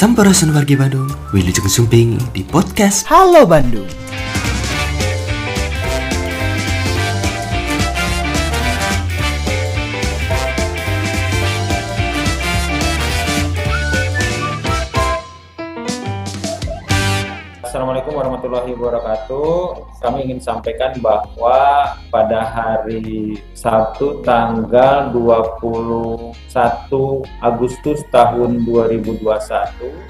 Sampurasun wargi Bandung, Wilujeng Sumping di podcast Halo Bandung. Wabarakatuh. Kami ingin sampaikan bahwa pada hari Sabtu tanggal 21 Agustus tahun 2021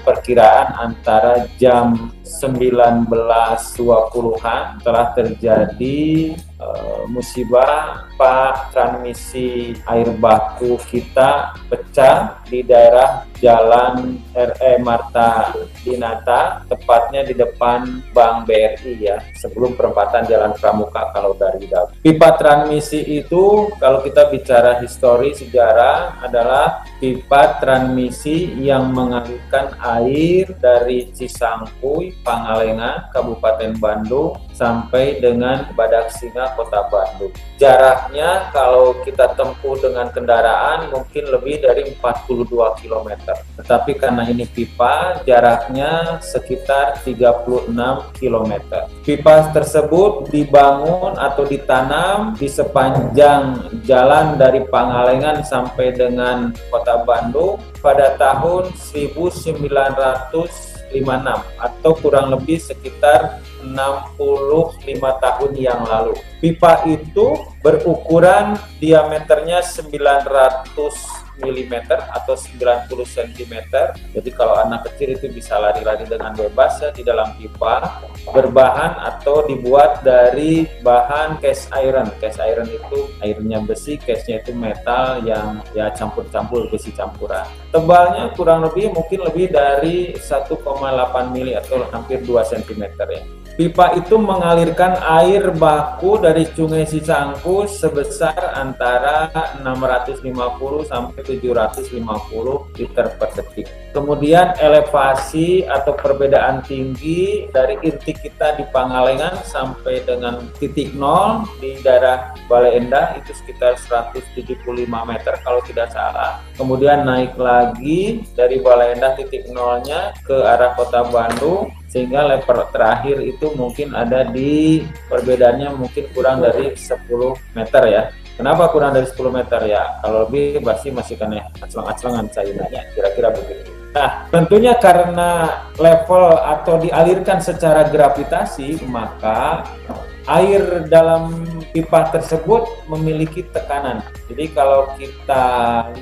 perkiraan antara jam 19.20-an telah terjadi uh, musibah Pak transmisi air baku kita pecah di daerah Jalan RE Marta Dinata, tepatnya di depan Bank BRI ya, sebelum perempatan Jalan Pramuka kalau dari Dabu. Pipa transmisi itu kalau kita bicara histori sejarah adalah pipa transmisi yang mengalirkan air dari Cisangkuy, Pangalengan, Kabupaten Bandung sampai dengan Badak Singa, Kota Bandung. Jaraknya kalau kita tempuh dengan kendaraan mungkin lebih dari 42 km. Tetapi karena ini pipa, jaraknya sekitar 36 km. Pipa tersebut dibangun atau ditanam di sepanjang jalan dari Pangalengan sampai dengan Kota Bandung pada tahun 1900 atau kurang lebih sekitar 65 tahun yang lalu. Pipa itu berukuran diameternya 900 mm atau 90 cm. Jadi kalau anak kecil itu bisa lari-lari dengan bebas ya di dalam pipa berbahan atau dibuat dari bahan cast iron. Cast iron itu airnya besi, case-nya itu metal yang ya campur-campur besi campuran. Tebalnya kurang lebih mungkin lebih dari 1,8 mili atau hampir 2 cm ya. Pipa itu mengalirkan air baku dari Sungai Cisangku sebesar antara 650 sampai 750 liter per detik. Kemudian elevasi atau perbedaan tinggi dari inti kita di Pangalengan sampai dengan titik nol di daerah Balai Endah itu sekitar 175 meter kalau tidak salah. Kemudian naik lagi dari Balai Endah titik nolnya ke arah Kota Bandung sehingga level terakhir itu mungkin ada di perbedaannya mungkin kurang dari 10 meter ya kenapa kurang dari 10 meter? Ya kalau lebih pasti masih kena acelang-acelangan saya nanya kira-kira begitu. Nah tentunya karena level atau dialirkan secara gravitasi maka air dalam pipa tersebut memiliki tekanan. Jadi kalau kita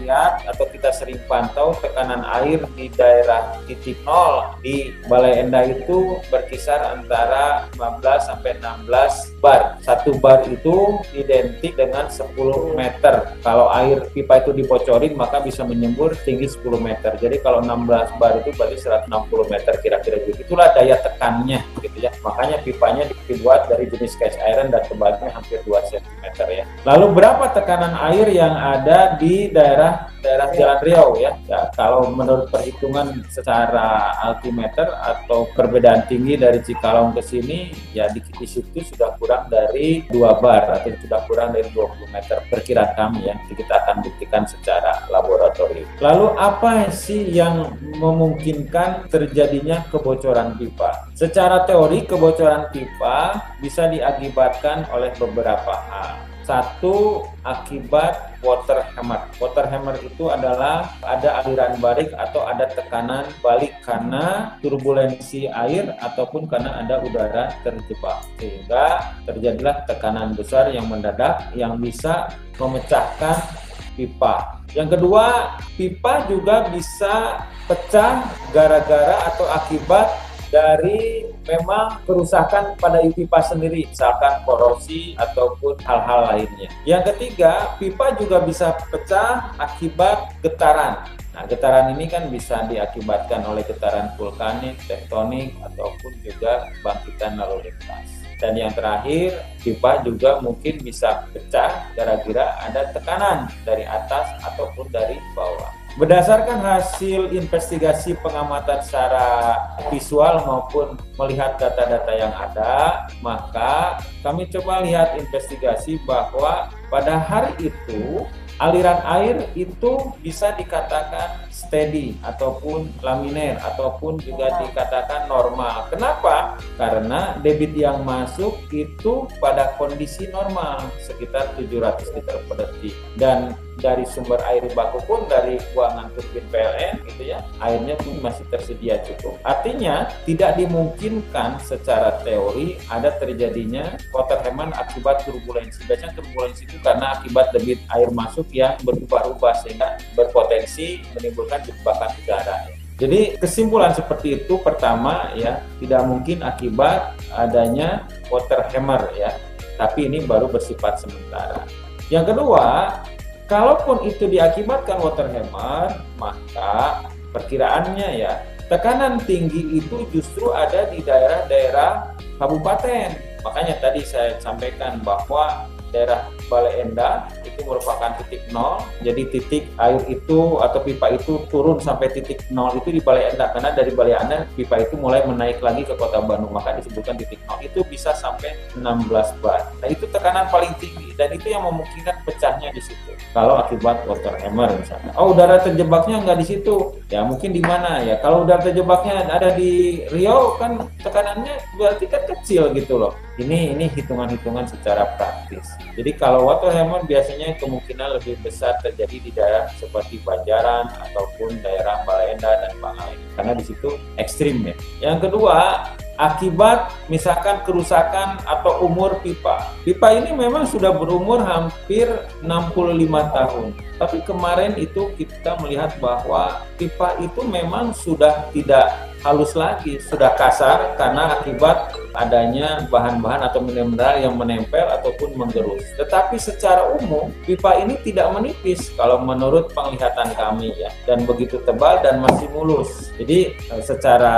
lihat atau kita sering pantau tekanan air di daerah titik nol di Balai Endah itu berkisar antara 15 sampai 16 bar. Satu bar itu identik dengan 10 meter. Kalau air pipa itu dibocorin maka bisa menyembur tinggi 10 meter. Jadi kalau 16 bar itu berarti 160 meter kira-kira gitu. Itulah daya tekannya gitu ya. Makanya pipanya dibuat dari jenis cast iron dan tebalnya hampir 2 cm ya. Lalu berapa tekanan air yang ada di daerah daerah Jalan Riau ya? ya kalau menurut perhitungan secara altimeter atau perbedaan tinggi dari Cikalong ke sini ya di, di situ sudah kurang dari 2 bar atau sudah kurang dari 20 meter perkiraan kami ya. Kita akan buktikan secara laboratorium. Lalu apa sih yang memungkinkan terjadinya kebocoran pipa? Secara teori kebocoran pipa bisa diakibatkan oleh beberapa hal. Satu, akibat water hammer. Water hammer itu adalah ada aliran balik atau ada tekanan balik karena turbulensi air ataupun karena ada udara terjebak. Sehingga terjadilah tekanan besar yang mendadak yang bisa memecahkan pipa. Yang kedua, pipa juga bisa pecah gara-gara atau akibat dari memang kerusakan pada pipa sendiri, misalkan korosi ataupun hal-hal lainnya. Yang ketiga, pipa juga bisa pecah akibat getaran. Nah, getaran ini kan bisa diakibatkan oleh getaran vulkanik, tektonik, ataupun juga bangkitan lalu lintas. Dan yang terakhir, pipa juga mungkin bisa pecah gara-gara ada tekanan dari atas ataupun dari bawah. Berdasarkan hasil investigasi pengamatan secara visual maupun melihat data-data yang ada, maka kami coba lihat investigasi bahwa pada hari itu aliran air itu bisa dikatakan steady ataupun laminer ataupun juga dikatakan normal. Kenapa? Karena debit yang masuk itu pada kondisi normal sekitar 700 liter per detik dan dari sumber air baku pun dari buangan turbin PLN gitu ya airnya pun masih tersedia cukup artinya tidak dimungkinkan secara teori ada terjadinya water hemat akibat turbulensi biasanya turbulensi itu karena akibat debit air masuk yang berubah-ubah sehingga berpotensi menimbulkan jebakan udara jadi kesimpulan seperti itu pertama ya tidak mungkin akibat adanya water hammer ya tapi ini baru bersifat sementara. Yang kedua, Kalaupun itu diakibatkan water hammer, maka perkiraannya ya tekanan tinggi itu justru ada di daerah-daerah kabupaten. Makanya tadi saya sampaikan bahwa daerah Balai Endah itu merupakan titik nol. Jadi titik air itu atau pipa itu turun sampai titik nol itu di Balai Endah karena dari Balai Endah pipa itu mulai menaik lagi ke Kota Bandung maka disebutkan titik nol itu bisa sampai 16 bar. Nah itu tekanan paling tinggi dan itu yang memungkinkan pecahnya di situ. Kalau akibat water hammer misalnya. Oh udara terjebaknya nggak di situ, ya mungkin di mana ya? Kalau udara terjebaknya ada di Riau kan tekanannya berarti kan kecil gitu loh. Ini ini hitungan-hitungan secara praktis. Jadi kalau water hammer biasanya kemungkinan lebih besar terjadi di daerah seperti Banjaran ataupun daerah Balenda dan Bangladesh karena di situ ekstrim ya. Yang kedua, akibat misalkan kerusakan atau umur pipa. Pipa ini memang sudah berumur hampir 65 tahun. Tapi kemarin itu kita melihat bahwa pipa itu memang sudah tidak halus lagi, sudah kasar karena akibat adanya bahan-bahan atau mineral yang menempel ataupun menggerus. Tetapi secara umum pipa ini tidak menipis kalau menurut penglihatan kami ya dan begitu tebal dan masih mulus. Jadi eh, secara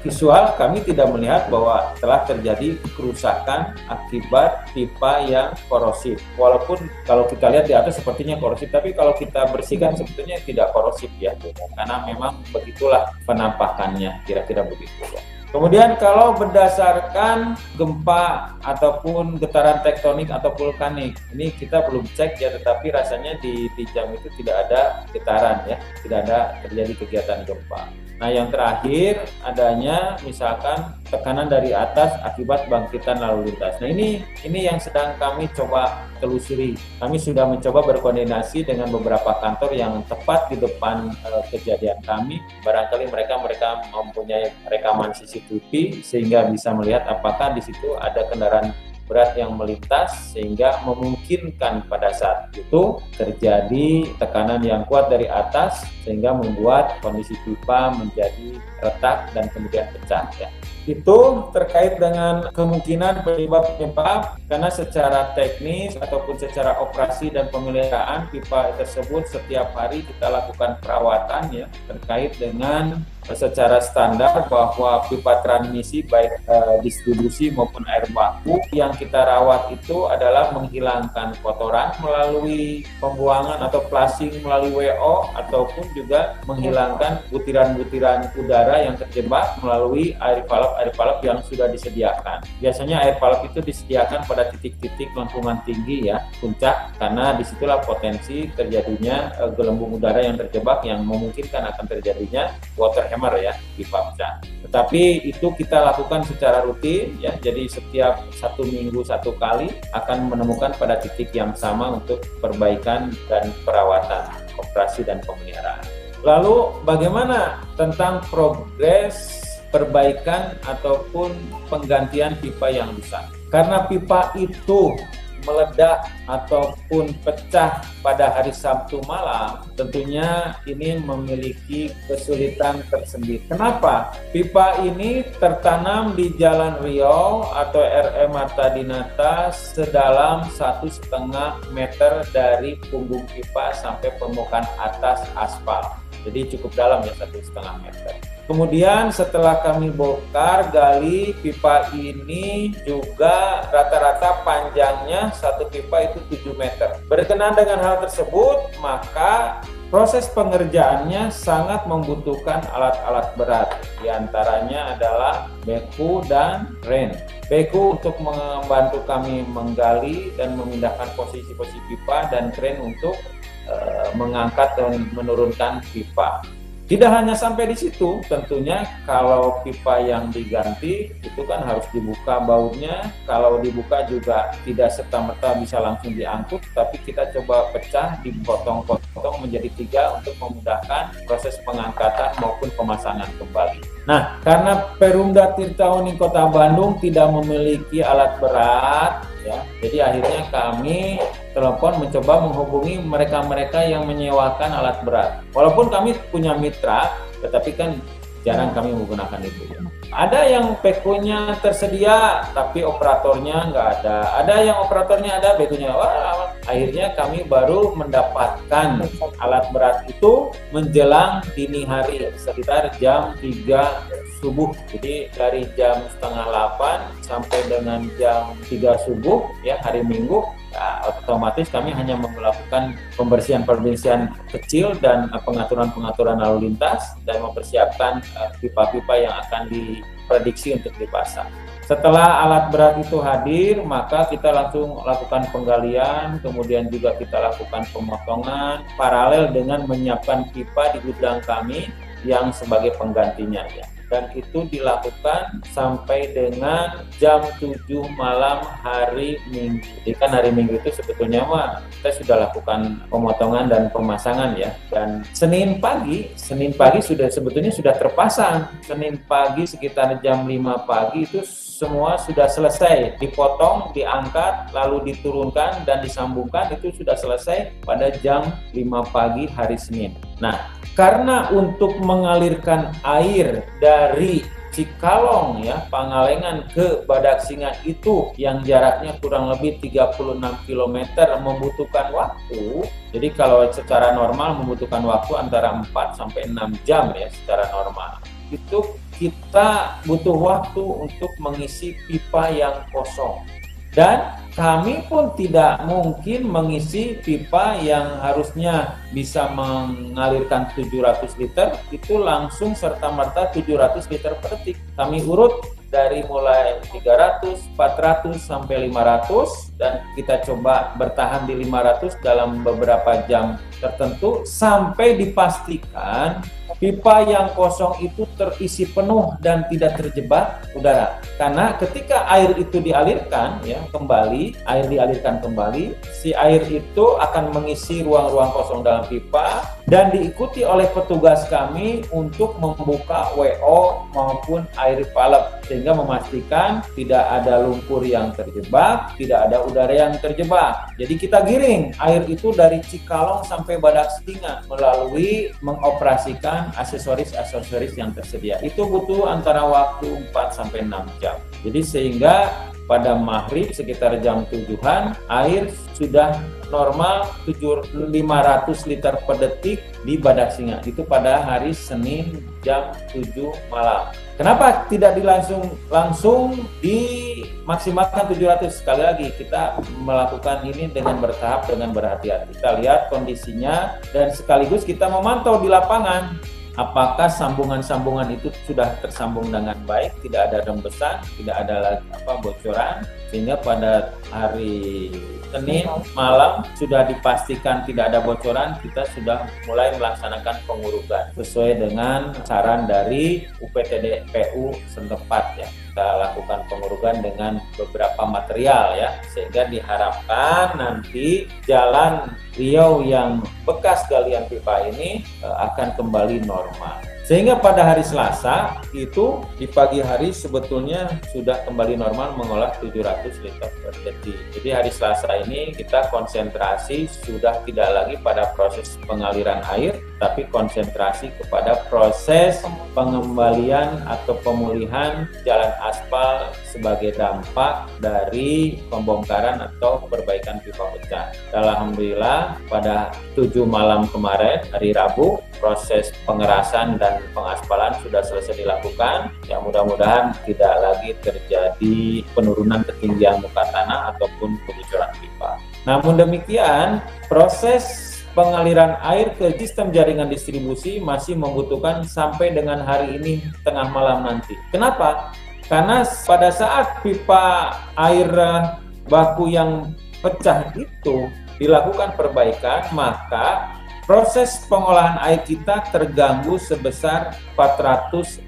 visual kami tidak melihat bahwa telah terjadi kerusakan akibat pipa yang korosif. Walaupun kalau kita lihat di atas sepertinya korosif, tapi kalau kita bersihkan sebetulnya tidak korosif ya, karena memang begitulah penampakan kira-kira begitu ya. Kemudian kalau berdasarkan gempa ataupun getaran tektonik atau vulkanik, ini kita belum cek ya, tetapi rasanya di, di jam itu tidak ada getaran ya, tidak ada terjadi kegiatan gempa. Nah, yang terakhir adanya misalkan tekanan dari atas akibat bangkitan lalu lintas. Nah, ini ini yang sedang kami coba telusuri. Kami sudah mencoba berkoordinasi dengan beberapa kantor yang tepat di depan uh, kejadian kami. Barangkali mereka mereka mempunyai rekaman CCTV sehingga bisa melihat apakah di situ ada kendaraan berat yang melintas sehingga memungkinkan pada saat itu terjadi tekanan yang kuat dari atas sehingga membuat kondisi pipa menjadi retak dan kemudian pecah ya. Itu terkait dengan kemungkinan penyebab-penyebab karena secara teknis ataupun secara operasi dan pemeliharaan pipa tersebut setiap hari kita lakukan perawatan ya terkait dengan secara standar bahwa pipa transmisi baik e, distribusi maupun air baku yang kita rawat itu adalah menghilangkan kotoran melalui pembuangan atau flushing melalui WO ataupun juga menghilangkan butiran-butiran udara yang terjebak melalui air valve air valve yang sudah disediakan. Biasanya air valve itu disediakan pada titik-titik lengkungan tinggi ya, puncak karena di situlah potensi terjadinya e, gelembung udara yang terjebak yang memungkinkan akan terjadinya water hammer ya di pecah. Tetapi itu kita lakukan secara rutin ya, jadi setiap satu minggu satu kali akan menemukan pada titik yang sama untuk perbaikan dan perawatan operasi dan pemeliharaan. Lalu bagaimana tentang progres perbaikan ataupun penggantian pipa yang rusak. Karena pipa itu meledak ataupun pecah pada hari Sabtu malam, tentunya ini memiliki kesulitan tersendiri. Kenapa? Pipa ini tertanam di Jalan Riau atau RE Marta Dinata sedalam satu setengah meter dari punggung pipa sampai permukaan atas aspal. Jadi cukup dalam ya satu setengah meter. Kemudian setelah kami bongkar gali pipa ini juga rata-rata panjangnya satu pipa itu 7 meter. Berkenan dengan hal tersebut, maka Proses pengerjaannya sangat membutuhkan alat-alat berat, di antaranya adalah beku dan ren. Beku untuk membantu kami menggali dan memindahkan posisi-posisi pipa dan kren untuk uh, mengangkat dan menurunkan pipa. Tidak hanya sampai di situ, tentunya kalau pipa yang diganti itu kan harus dibuka bautnya. Kalau dibuka juga tidak serta-merta bisa langsung diangkut, tapi kita coba pecah, dipotong-potong menjadi tiga untuk memudahkan proses pengangkatan maupun pemasangan kembali. Nah, karena Perumda Tirtauni Kota Bandung tidak memiliki alat berat, ya, jadi akhirnya kami telepon mencoba menghubungi mereka-mereka yang menyewakan alat berat. Walaupun kami punya mitra, tetapi kan jarang kami menggunakan itu. Ada yang pekunya tersedia, tapi operatornya nggak ada. Ada yang operatornya ada, pekunya. Wah, akhirnya kami baru mendapatkan alat berat itu menjelang dini hari, sekitar jam 3 subuh. Jadi dari jam setengah 8 sampai dengan jam 3 subuh, ya hari Minggu, ya, otomatis kami hanya melakukan pembersihan-pembersihan kecil dan pengaturan-pengaturan lalu lintas dan mempersiapkan eh, pipa-pipa uh, yang akan diprediksi untuk dipasang. Setelah alat berat itu hadir, maka kita langsung lakukan penggalian, kemudian juga kita lakukan pemotongan paralel dengan menyiapkan pipa di gudang kami yang sebagai penggantinya ya dan itu dilakukan sampai dengan jam 7 malam hari Minggu. Jadi kan hari Minggu itu sebetulnya mah kita sudah lakukan pemotongan dan pemasangan ya. Dan Senin pagi, Senin pagi sudah sebetulnya sudah terpasang. Senin pagi sekitar jam 5 pagi itu semua sudah selesai dipotong, diangkat, lalu diturunkan dan disambungkan itu sudah selesai pada jam 5 pagi hari Senin. Nah, karena untuk mengalirkan air dari Cikalong ya, Pangalengan ke Badak Singa itu yang jaraknya kurang lebih 36 km membutuhkan waktu. Jadi kalau secara normal membutuhkan waktu antara 4 sampai 6 jam ya secara normal. Itu kita butuh waktu untuk mengisi pipa yang kosong. Dan kami pun tidak mungkin mengisi pipa yang harusnya bisa mengalirkan 700 liter itu langsung serta merta 700 liter per detik. Kami urut dari mulai 300, 400 sampai 500 dan kita coba bertahan di 500 dalam beberapa jam tertentu sampai dipastikan pipa yang kosong itu terisi penuh dan tidak terjebak udara. Karena ketika air itu dialirkan ya kembali, air dialirkan kembali, si air itu akan mengisi ruang-ruang kosong dalam pipa dan diikuti oleh petugas kami untuk membuka WO maupun air palep sehingga memastikan tidak ada lumpur yang terjebak, tidak ada udara yang terjebak. Jadi kita giring air itu dari Cikalong sampai Badak Singa melalui mengoperasikan aksesoris-aksesoris yang tersedia. Itu butuh antara waktu 4 sampai 6 jam. Jadi sehingga pada maghrib sekitar jam tujuhan air sudah normal 500 liter per detik di Badak Singa itu pada hari Senin jam 7 malam. Kenapa tidak dilangsung langsung dimaksimalkan 700 sekali lagi kita melakukan ini dengan bertahap dengan berhati-hati. Kita lihat kondisinya dan sekaligus kita memantau di lapangan apakah sambungan-sambungan itu sudah tersambung dengan baik, tidak ada rembesan, tidak ada lagi apa bocoran, sehingga pada hari Senin malam sudah dipastikan tidak ada bocoran, kita sudah mulai melaksanakan pengurugan sesuai dengan saran dari UPTD PU setempat ya. Kita lakukan pengurugan dengan beberapa material ya, sehingga diharapkan nanti jalan Riau yang bekas galian pipa ini eh, akan kembali normal. Sehingga pada hari Selasa itu di pagi hari sebetulnya sudah kembali normal mengolah 700 liter per detik. Jadi hari Selasa ini kita konsentrasi sudah tidak lagi pada proses pengaliran air, tapi konsentrasi kepada proses pengembalian atau pemulihan jalan aspal sebagai dampak dari pembongkaran atau perbaikan pipa pecah. Alhamdulillah pada 7 malam kemarin hari Rabu proses pengerasan dan pengaspalan sudah selesai dilakukan. Ya mudah-mudahan tidak lagi terjadi penurunan ketinggian muka tanah ataupun kebocoran pipa. Namun demikian, proses pengaliran air ke sistem jaringan distribusi masih membutuhkan sampai dengan hari ini tengah malam nanti. Kenapa? Karena pada saat pipa air baku yang pecah itu dilakukan perbaikan, maka proses pengolahan air kita terganggu sebesar 450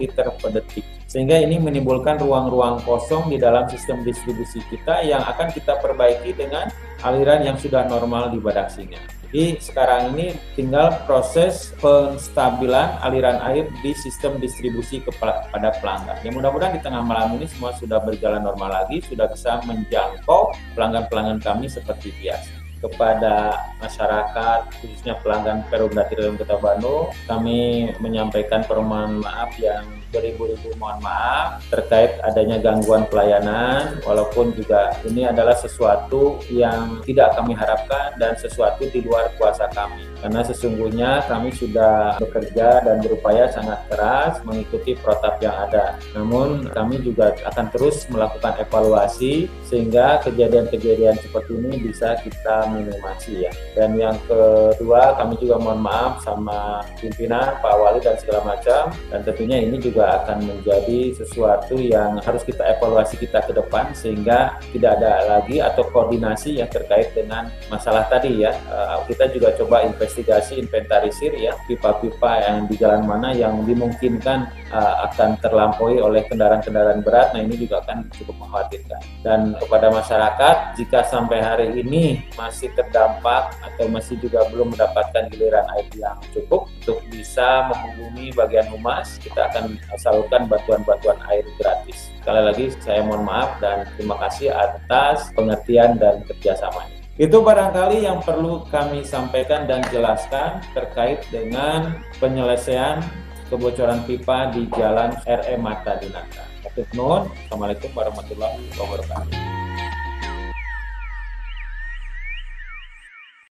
liter per detik. Sehingga ini menimbulkan ruang-ruang kosong di dalam sistem distribusi kita yang akan kita perbaiki dengan aliran yang sudah normal di badak singa. Jadi sekarang ini tinggal proses penstabilan aliran air di sistem distribusi kepada pelanggan. Ya mudah-mudahan di tengah malam ini semua sudah berjalan normal lagi, sudah bisa menjangkau pelanggan-pelanggan kami seperti biasa kepada masyarakat khususnya pelanggan Perum Dalam Kota Bandung. Kami menyampaikan permohonan maaf yang beribu-ribu mohon maaf terkait adanya gangguan pelayanan. Walaupun juga ini adalah sesuatu yang tidak kami harapkan dan sesuatu di luar kuasa kami karena sesungguhnya kami sudah bekerja dan berupaya sangat keras mengikuti protap yang ada. Namun kami juga akan terus melakukan evaluasi sehingga kejadian-kejadian seperti ini bisa kita minimasi ya. Dan yang kedua kami juga mohon maaf sama pimpinan Pak Wali dan segala macam dan tentunya ini juga akan menjadi sesuatu yang harus kita evaluasi kita ke depan sehingga tidak ada lagi atau koordinasi yang terkait dengan masalah tadi ya. Eh, kita juga coba investasi investigasi inventarisir ya pipa-pipa yang di jalan mana yang dimungkinkan uh, akan terlampaui oleh kendaraan-kendaraan berat. Nah ini juga akan cukup mengkhawatirkan. Dan kepada masyarakat jika sampai hari ini masih terdampak atau masih juga belum mendapatkan giliran air yang cukup untuk bisa menghubungi bagian humas, kita akan salurkan bantuan-bantuan air gratis. Sekali lagi saya mohon maaf dan terima kasih atas pengertian dan kerjasamanya. Itu barangkali yang perlu kami sampaikan dan jelaskan terkait dengan penyelesaian kebocoran pipa di Jalan RE Mata Dinata. Assalamualaikum warahmatullahi wabarakatuh.